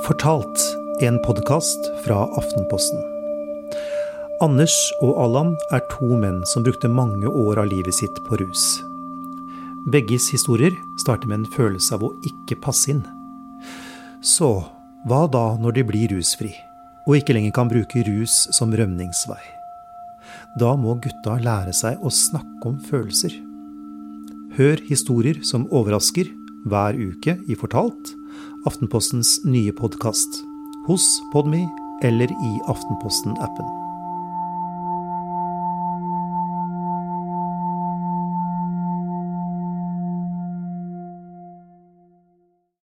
Fortalt, en podkast fra Aftenposten. Anders og Allan er to menn som brukte mange år av livet sitt på rus. Begges historier starter med en følelse av å ikke passe inn. Så hva da når de blir rusfri, og ikke lenger kan bruke rus som rømningsvei? Da må gutta lære seg å snakke om følelser. Hør historier som overrasker hver uke i Fortalt, Aftenpostens nye podkast. Hos Podme eller i Aftenposten-appen.